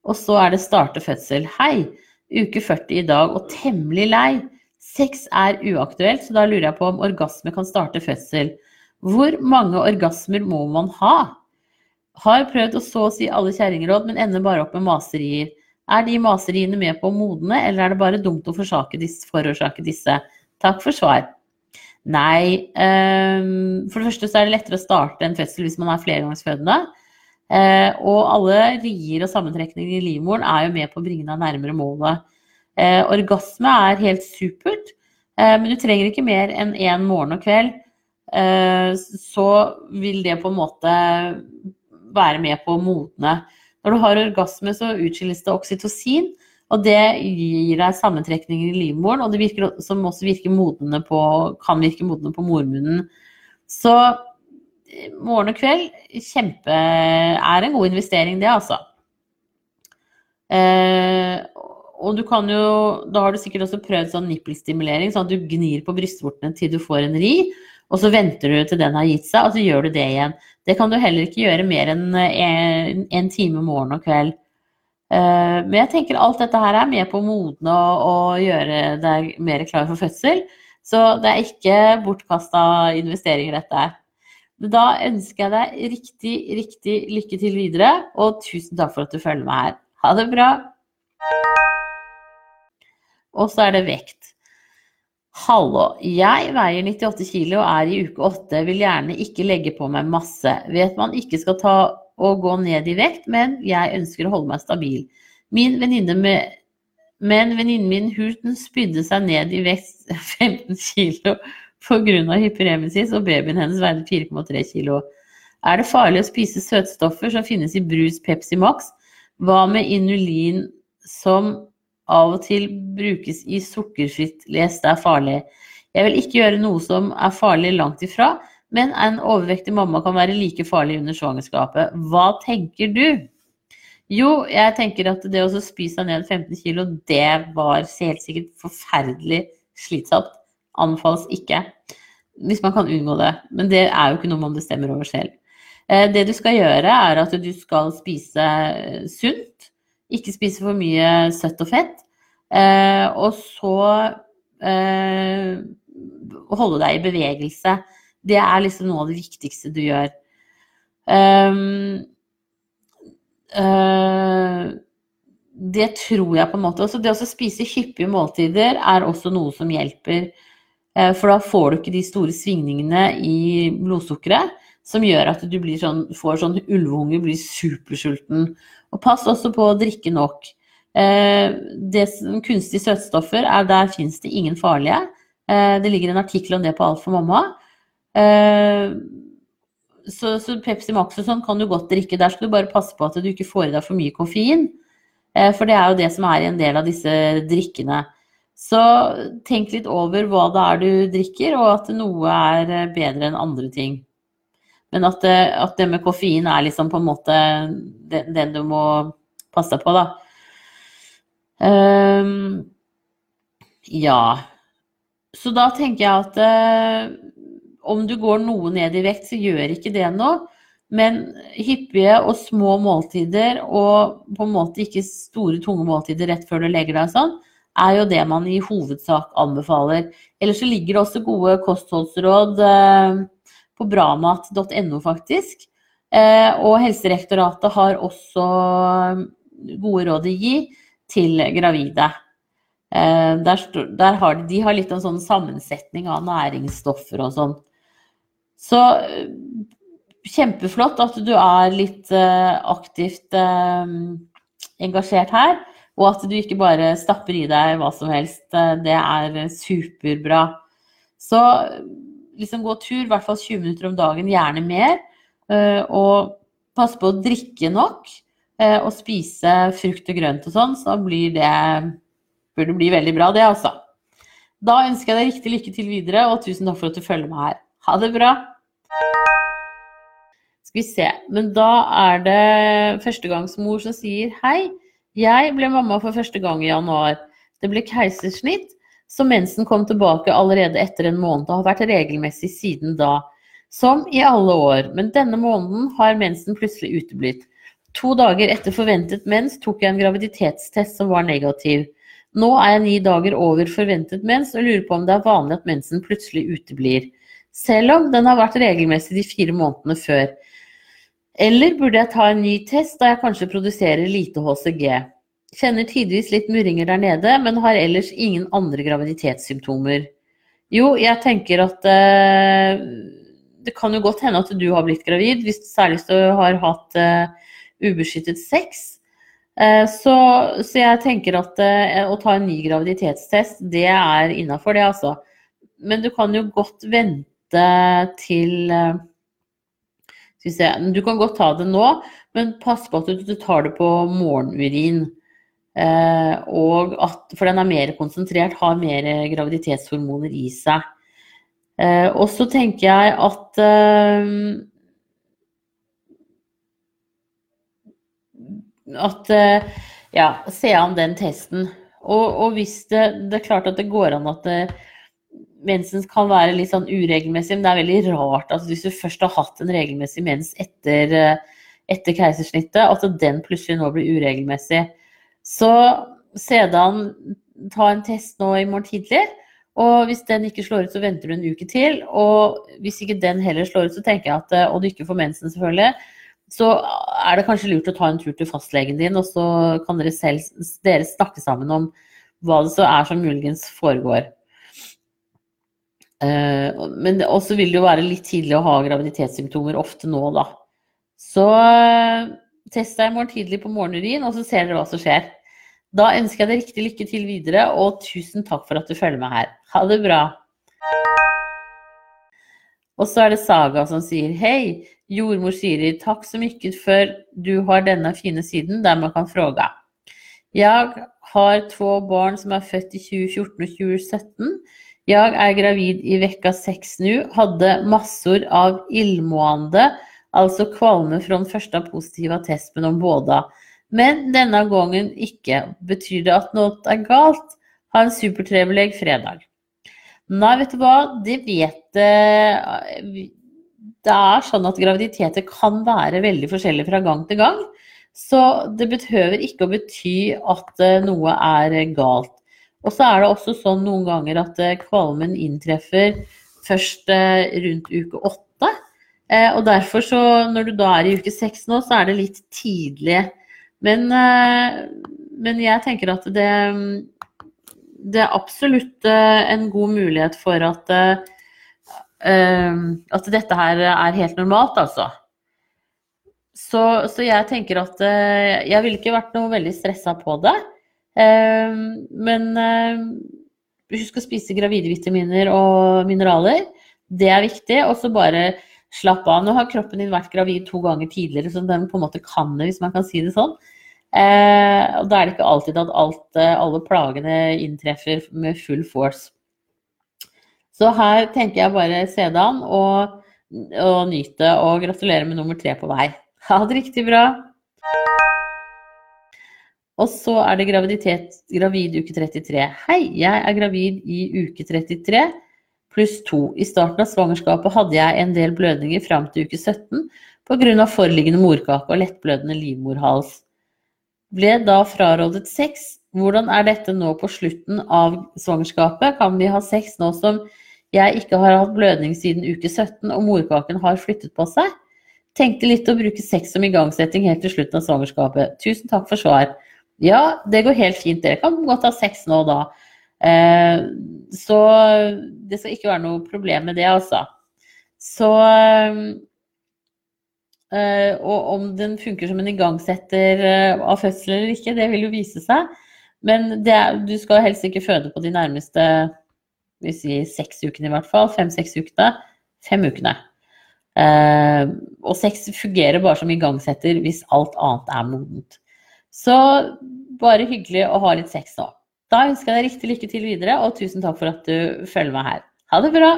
Og så er det starte fødsel. Hei! Uke 40 i dag og temmelig lei. Sex er uaktuelt, så da lurer jeg på om orgasme kan starte fødsel. Hvor mange orgasmer må man ha? Har prøvd å så å si alle kjerringråd, men ender bare opp med maserier. Er de maseriene med på å modne, eller er det bare dumt å forårsake disse? Takk for svar. Nei, um, for det første så er det lettere å starte en fødsel hvis man er flergangsfødende. Uh, og alle rier og sammentrekninger i livmoren er jo med på å bringe deg nærmere målet. Uh, orgasme er helt supert, uh, men du trenger ikke mer enn én morgen og kveld. så vil det på en måte være med på å modne. Når du har orgasme, så utskilles det oksytocin, og det gir deg sammentrekninger i livmoren, og det virker, som også virker modne på, kan virke modne på mormunnen. Så eh, morgen og kveld kjempe, er en god investering, det, altså. Eh, og du kan jo, da har du sikkert også prøvd sånn nippelstimulering, sånn at du gnir på brystvortene til du får en ri, og så venter du til den har gitt seg, og så gjør du det igjen. Det kan du heller ikke gjøre mer enn en, en time morgen og kveld. Uh, men jeg tenker alt dette her er med på å modne og gjøre deg mer klar for fødsel. Så det er ikke bortkasta investeringer, dette her. Da ønsker jeg deg riktig, riktig lykke til videre, og tusen takk for at du følger meg her. Ha det bra! Og så er det vekt. Hallo, jeg veier 98 kg og er i uke 8, vil gjerne ikke legge på meg masse. Vet man ikke skal ta og gå ned i vekt, men jeg ønsker å holde meg stabil. Min venninne med men venninnen min Hurten spydde seg ned i vekt 15 kg pga. hyperemesis, og babyen hennes veide 4,3 kg. Er det farlig å spise søtstoffer som finnes i brus Pepsi Max? Hva med inulin som av og til brukes i sukkerfritt lest er farlig. Jeg vil ikke gjøre noe som er farlig langt ifra, men en overvektig mamma kan være like farlig under svangerskapet. Hva tenker du? Jo, jeg tenker at det å spise seg ned 15 kg, det var helt sikkert forferdelig slitsomt. Anbefales ikke. Hvis man kan unngå det. Men det er jo ikke noe man bestemmer over selv. Eh, det du skal gjøre, er at du skal spise sunt. Ikke spise for mye søtt og fett. Eh, og så eh, holde deg i bevegelse. Det er liksom noe av det viktigste du gjør. Um, uh, det tror jeg på en måte. Også det å spise hyppige måltider er også noe som hjelper. Uh, for da får du ikke de store svingningene i blodsukkeret som gjør at du sånn, får sånn ulveunge, blir supersulten. Og pass også på å drikke nok. Eh, det, kunstige søtstoffer, er, der fins det ingen farlige. Eh, det ligger en artikkel om det på Alt for mamma. Eh, så, så, Pepsi Max og sånn kan du godt drikke. Der skal du bare passe på at du ikke får i deg for mye koffein. For det er jo det som er i en del av disse drikkene. Så tenk litt over hva det er du drikker, og at noe er bedre enn andre ting. Men at det, at det med koffein er liksom på en måte den, den du må passe på, da. Um, ja. Så da tenker jeg at om du går noe ned i vekt, så gjør ikke det noe. Men hyppige og små måltider, og på en måte ikke store, tunge måltider rett før du legger deg sånn, er jo det man i hovedsak anbefaler. Ellers så ligger det også gode kostholdsråd uh, på bramat.no, faktisk. Uh, og Helserektoratet har også gode råd å gi til gravide. Eh, der, der har de, de, har litt av sånn sammensetning av næringsstoffer og sånn. Så eh, kjempeflott at du er litt uh, aktivt uh, engasjert her. Og at du ikke bare stapper i deg hva som helst. Det er superbra. Så liksom gå tur, i hvert fall 20 minutter om dagen, gjerne mer. Og pass på å drikke nok. Eh, og spise frukt og grønt og sånn, så blir det burde bli veldig bra, det altså. Da ønsker jeg deg riktig lykke til videre, og tusen takk for at du følger med her. Ha det bra. Skal vi se. Men da er det førstegangsmor som sier hei. Jeg ble mamma for første gang i januar. Det ble keisersnitt, så mensen kom tilbake allerede etter en måned og har vært regelmessig siden da. Som i alle år. Men denne måneden har mensen plutselig uteblitt. To dager etter forventet mens tok jeg en graviditetstest som var negativ. Nå er jeg ni dager over forventet mens og lurer på om det er vanlig at mensen plutselig uteblir. Selv om den har vært regelmessig de fire månedene før. Eller burde jeg ta en ny test da jeg kanskje produserer lite HCG? Kjenner tidvis litt murringer der nede, men har ellers ingen andre graviditetssymptomer. Jo, jeg tenker at eh, det kan jo godt hende at du har blitt gravid, hvis, særlig du har hatt eh, ubeskyttet sex. Eh, så, så, jeg tenker at eh, å ta en ny graviditetstest, det er innafor det, altså. Men du kan jo godt vente til eh, Skal vi se Du kan godt ta det nå, men pass på at du tar det på morgenurin. Eh, at, for den er mer konsentrert, har mer graviditetshormoner i seg. Eh, og så tenker jeg at eh, At Ja, se an den testen. Og, og hvis det, det, er klart at det går an at det, mensen kan være litt sånn uregelmessig, men det er veldig rart at hvis du først har hatt en regelmessig mens etter, etter keisersnittet, at den plutselig nå blir uregelmessig. Så sedan ta en test nå i morgen tidlig. Og hvis den ikke slår ut, så venter du en uke til. Og hvis ikke den heller slår ut, så tenker jeg at, og du ikke får mensen selvfølgelig, så er det kanskje lurt å ta en tur til fastlegen din, og så kan dere selv dere snakke sammen om hva det så er som muligens foregår. Uh, men også vil det jo være litt tidlig å ha graviditetssymptomer ofte nå, da. Så uh, Test deg i morgen tidlig på morgenurin, og så ser dere hva som skjer. Da ønsker jeg deg riktig lykke til videre, og tusen takk for at du følger med her. Ha det bra. Og så er det Saga som sier hei, jordmor Siri, takk så mye for du har denne fine siden der man kan fråga. Jeg har to barn som er født i 2014 og 2017. Jeg er gravid i vekka seks nå, hadde massor av ildmående altså kvalme fra den første positive testen om båda. Men denne gangen ikke. Betyr det at noe er galt? Ha en supertrevelig fredag. Nei, vet du hva, det vet eh, Det er sånn at graviditeter kan være veldig forskjellige fra gang til gang. Så det behøver ikke å bety at eh, noe er galt. Og så er det også sånn noen ganger at eh, kvalmen inntreffer først rundt uke åtte. Eh, og derfor så, når du da er i uke seks nå, så er det litt tidlig. Men, eh, men jeg tenker at det, det er absolutt eh, en god mulighet for at, at dette her er helt normalt, altså. Så, så, jeg tenker at jeg ville ikke vært noe veldig stressa på det. Men husk å spise gravide vitaminer og mineraler. Det er viktig. Og så bare slapp av. Nå har kroppen din vært gravid to ganger tidligere, så den på en måte kan det, hvis man kan si det sånn. Eh, og da er det ikke alltid at alt, eh, alle plagene inntreffer med full force. Så her tenker jeg bare se det an og, og nyte, og gratulere med nummer tre på vei. Ha det riktig bra. Og så er det graviditet, gravid uke 33. Hei, jeg er gravid i uke 33 pluss to. I starten av svangerskapet hadde jeg en del blødninger fram til uke 17 pga. foreliggende morkake og lettblødende livmorhals. Ble da frarådet sex. Hvordan er dette nå på slutten av svangerskapet? Kan vi ha sex nå som jeg ikke har hatt blødning siden uke 17 og morkaken har flyttet på seg? Tenkte litt å bruke sex som igangsetting helt til slutten av svangerskapet. Tusen takk for svar. Ja, det går helt fint. Dere kan godt ha sex nå da. Eh, så det skal ikke være noe problem med det, altså. Så eh, Og om den funker som en igangsetter eh, av fødsel eller ikke, det vil jo vise seg. Men er, du skal helst ikke føde på de nærmeste vi sier seks ukene i hvert fall. Fem-seks ukene. Fem ukene. Eh, og sex fungerer bare som igangsetter hvis alt annet er modent. Så bare hyggelig å ha litt sex nå. Da ønsker jeg deg riktig lykke til videre, og tusen takk for at du følger meg her. Ha det bra!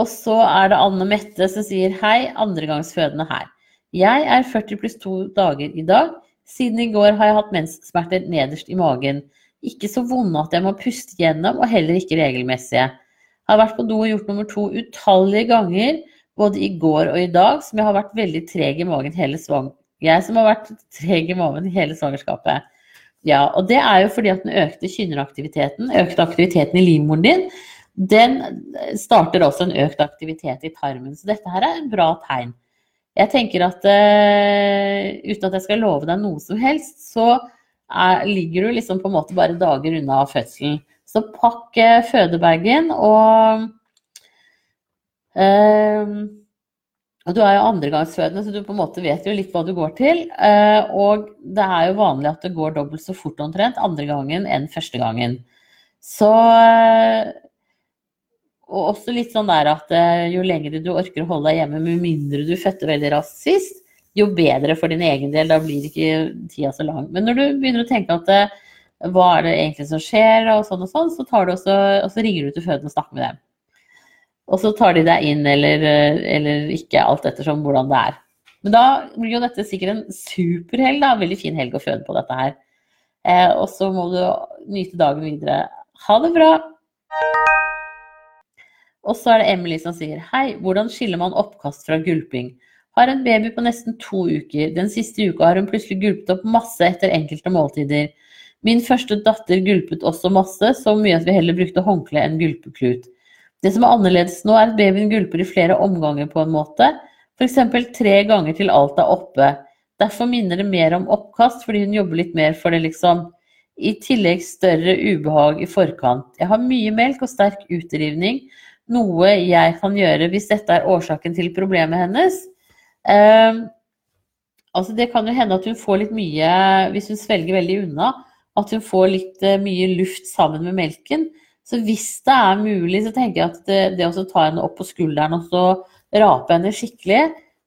Og så er det Anne Mette som sier hei, andregangsfødende her. Jeg er 40 pluss 2 dager i dag. Siden i går har jeg hatt menssmerter nederst i magen. Ikke så vonde at jeg må puste gjennom, og heller ikke regelmessige. Jeg har vært på do og gjort nummer to utallige ganger, både i går og i dag, som jeg har vært veldig treg i magen hele svang... Jeg som har vært treg i magen hele svangerskapet. Ja, og det er jo fordi at den økte kynneraktiviteten, økte aktiviteten i livmoren din, den starter også en økt aktivitet i tarmen. Så dette her er en bra tegn. Jeg tenker at uh, uten at jeg skal love deg noe som helst, så er, ligger du liksom på en måte bare dager unna fødselen. Så pakk uh, fødebagen og uh, og du er jo andregangsfødende, så du på en måte vet jo litt hva du går til. Og det er jo vanlig at det går dobbelt så fort omtrent andre gangen enn første gangen. Så og også litt sånn der at eh, jo lenger du orker å holde deg hjemme, med mindre du fødte veldig raskt sist, jo bedre for din egen del. Da blir ikke tida så lang. Men når du begynner å tenke at eh, hva er det egentlig som skjer, og sånn og sånn, så, tar du også, og så ringer du til fødende og snakker med dem. Og så tar de deg inn eller, eh, eller ikke, alt ettersom hvordan det er. Men da blir jo dette sikkert en superhelg, da. Veldig fin helg å føde på dette her. Eh, og så må du nyte dagen videre. Ha det bra! Og så er det Emily som sier Hei, hvordan skiller man oppkast fra gulping? Har en baby på nesten to uker. Den siste uka har hun plutselig gulpet opp masse etter enkelte måltider. Min første datter gulpet også masse, så mye at vi heller brukte håndkle enn gulpeklut. Det som er annerledes nå, er at babyen gulper i flere omganger på en måte. F.eks. tre ganger til alt er oppe. Derfor minner det mer om oppkast, fordi hun jobber litt mer for det, liksom. I tillegg større ubehag i forkant. Jeg har mye melk og sterk utrivning, noe jeg kan gjøre hvis dette er årsaken til problemet hennes. Um, altså det kan jo hende at hun får litt mye, hvis hun svelger veldig unna, at hun får litt uh, mye luft sammen med melken. Så hvis det er mulig, så tenker jeg at det, det å ta henne opp på skulderen og så rape henne skikkelig,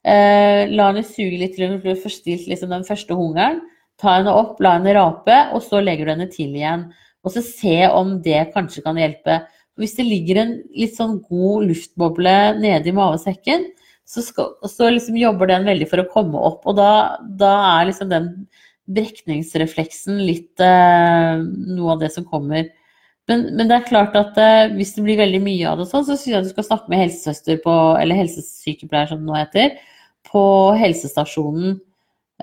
eh, la henne suge litt til hun får forstilt liksom, den første hungeren, ta henne opp, la henne rape, og så legger du henne til igjen. Og så se om det kanskje kan hjelpe. Hvis det ligger en litt sånn god luftboble nede i mavesekken, så, skal, så liksom jobber den veldig for å komme opp. Og da, da er liksom den brekningsrefleksen litt eh, noe av det som kommer. Men, men, det er klart at eh, hvis det blir veldig mye av det sånn, så syns jeg du skal snakke med helsesøster på, eller helsesykepleier som det nå heter, på helsestasjonen.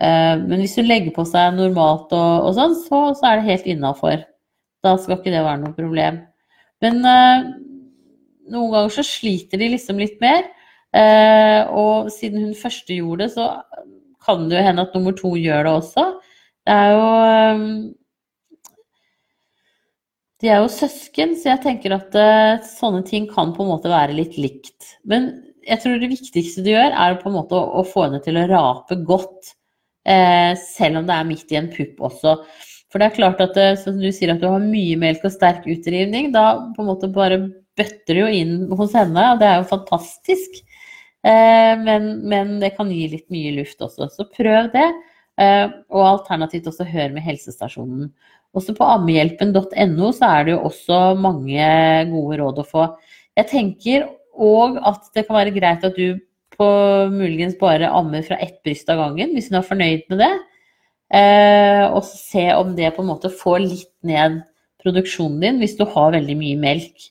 Eh, men hvis hun legger på seg normalt og, og sånn, så, så, er det helt innafor. Da skal ikke det være noe problem. Men uh, noen ganger så sliter de liksom litt mer. Uh, og siden hun første gjorde det, så kan det jo hende at nummer to gjør det også. Det er jo um, De er jo søsken, så jeg tenker at uh, sånne ting kan på en måte være litt likt. Men jeg tror det viktigste du gjør, er på en måte å, å få henne til å rape godt. selv om det er midt i en pupp også. For det er klart at eh, som du sier at du har mye melk og sterk utrivning, da på en måte bare bøtter det jo inn hos henne, og det er jo fantastisk. Men, men, det kan gi litt mye luft også, så prøv det. Og alternativt også hør med helsestasjonen. Også på ammehjelpen.no så er det jo også mange gode råd å få. Jeg tenker òg at det kan være greit at du på muligens bare ammer fra ett bryst av gangen, hvis hun er fornøyd med det. Eh, og se om det på en måte får litt ned produksjonen din hvis du har veldig mye melk.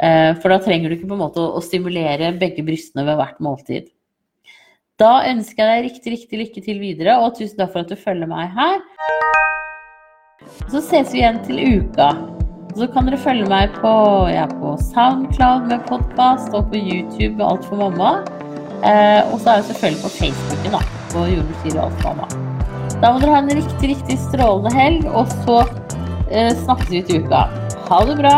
Eh, for da trenger du ikke på en måte å, stimulere begge brystene ved hvert måltid. Da ønsker jeg deg riktig, riktig lykke til videre, og tusen takk for at du følger meg her. Så ses vi igjen til uka. Så kan dere følge meg på, ja, på Soundcloud med podkast og på YouTube med Alt for mamma. Eh, og så er jeg selvfølgelig på Facebooken, da. På og alt for mamma. Da må dere ha en riktig, riktig strålende helg, og så eh, snakkes vi til uka. Ha det bra!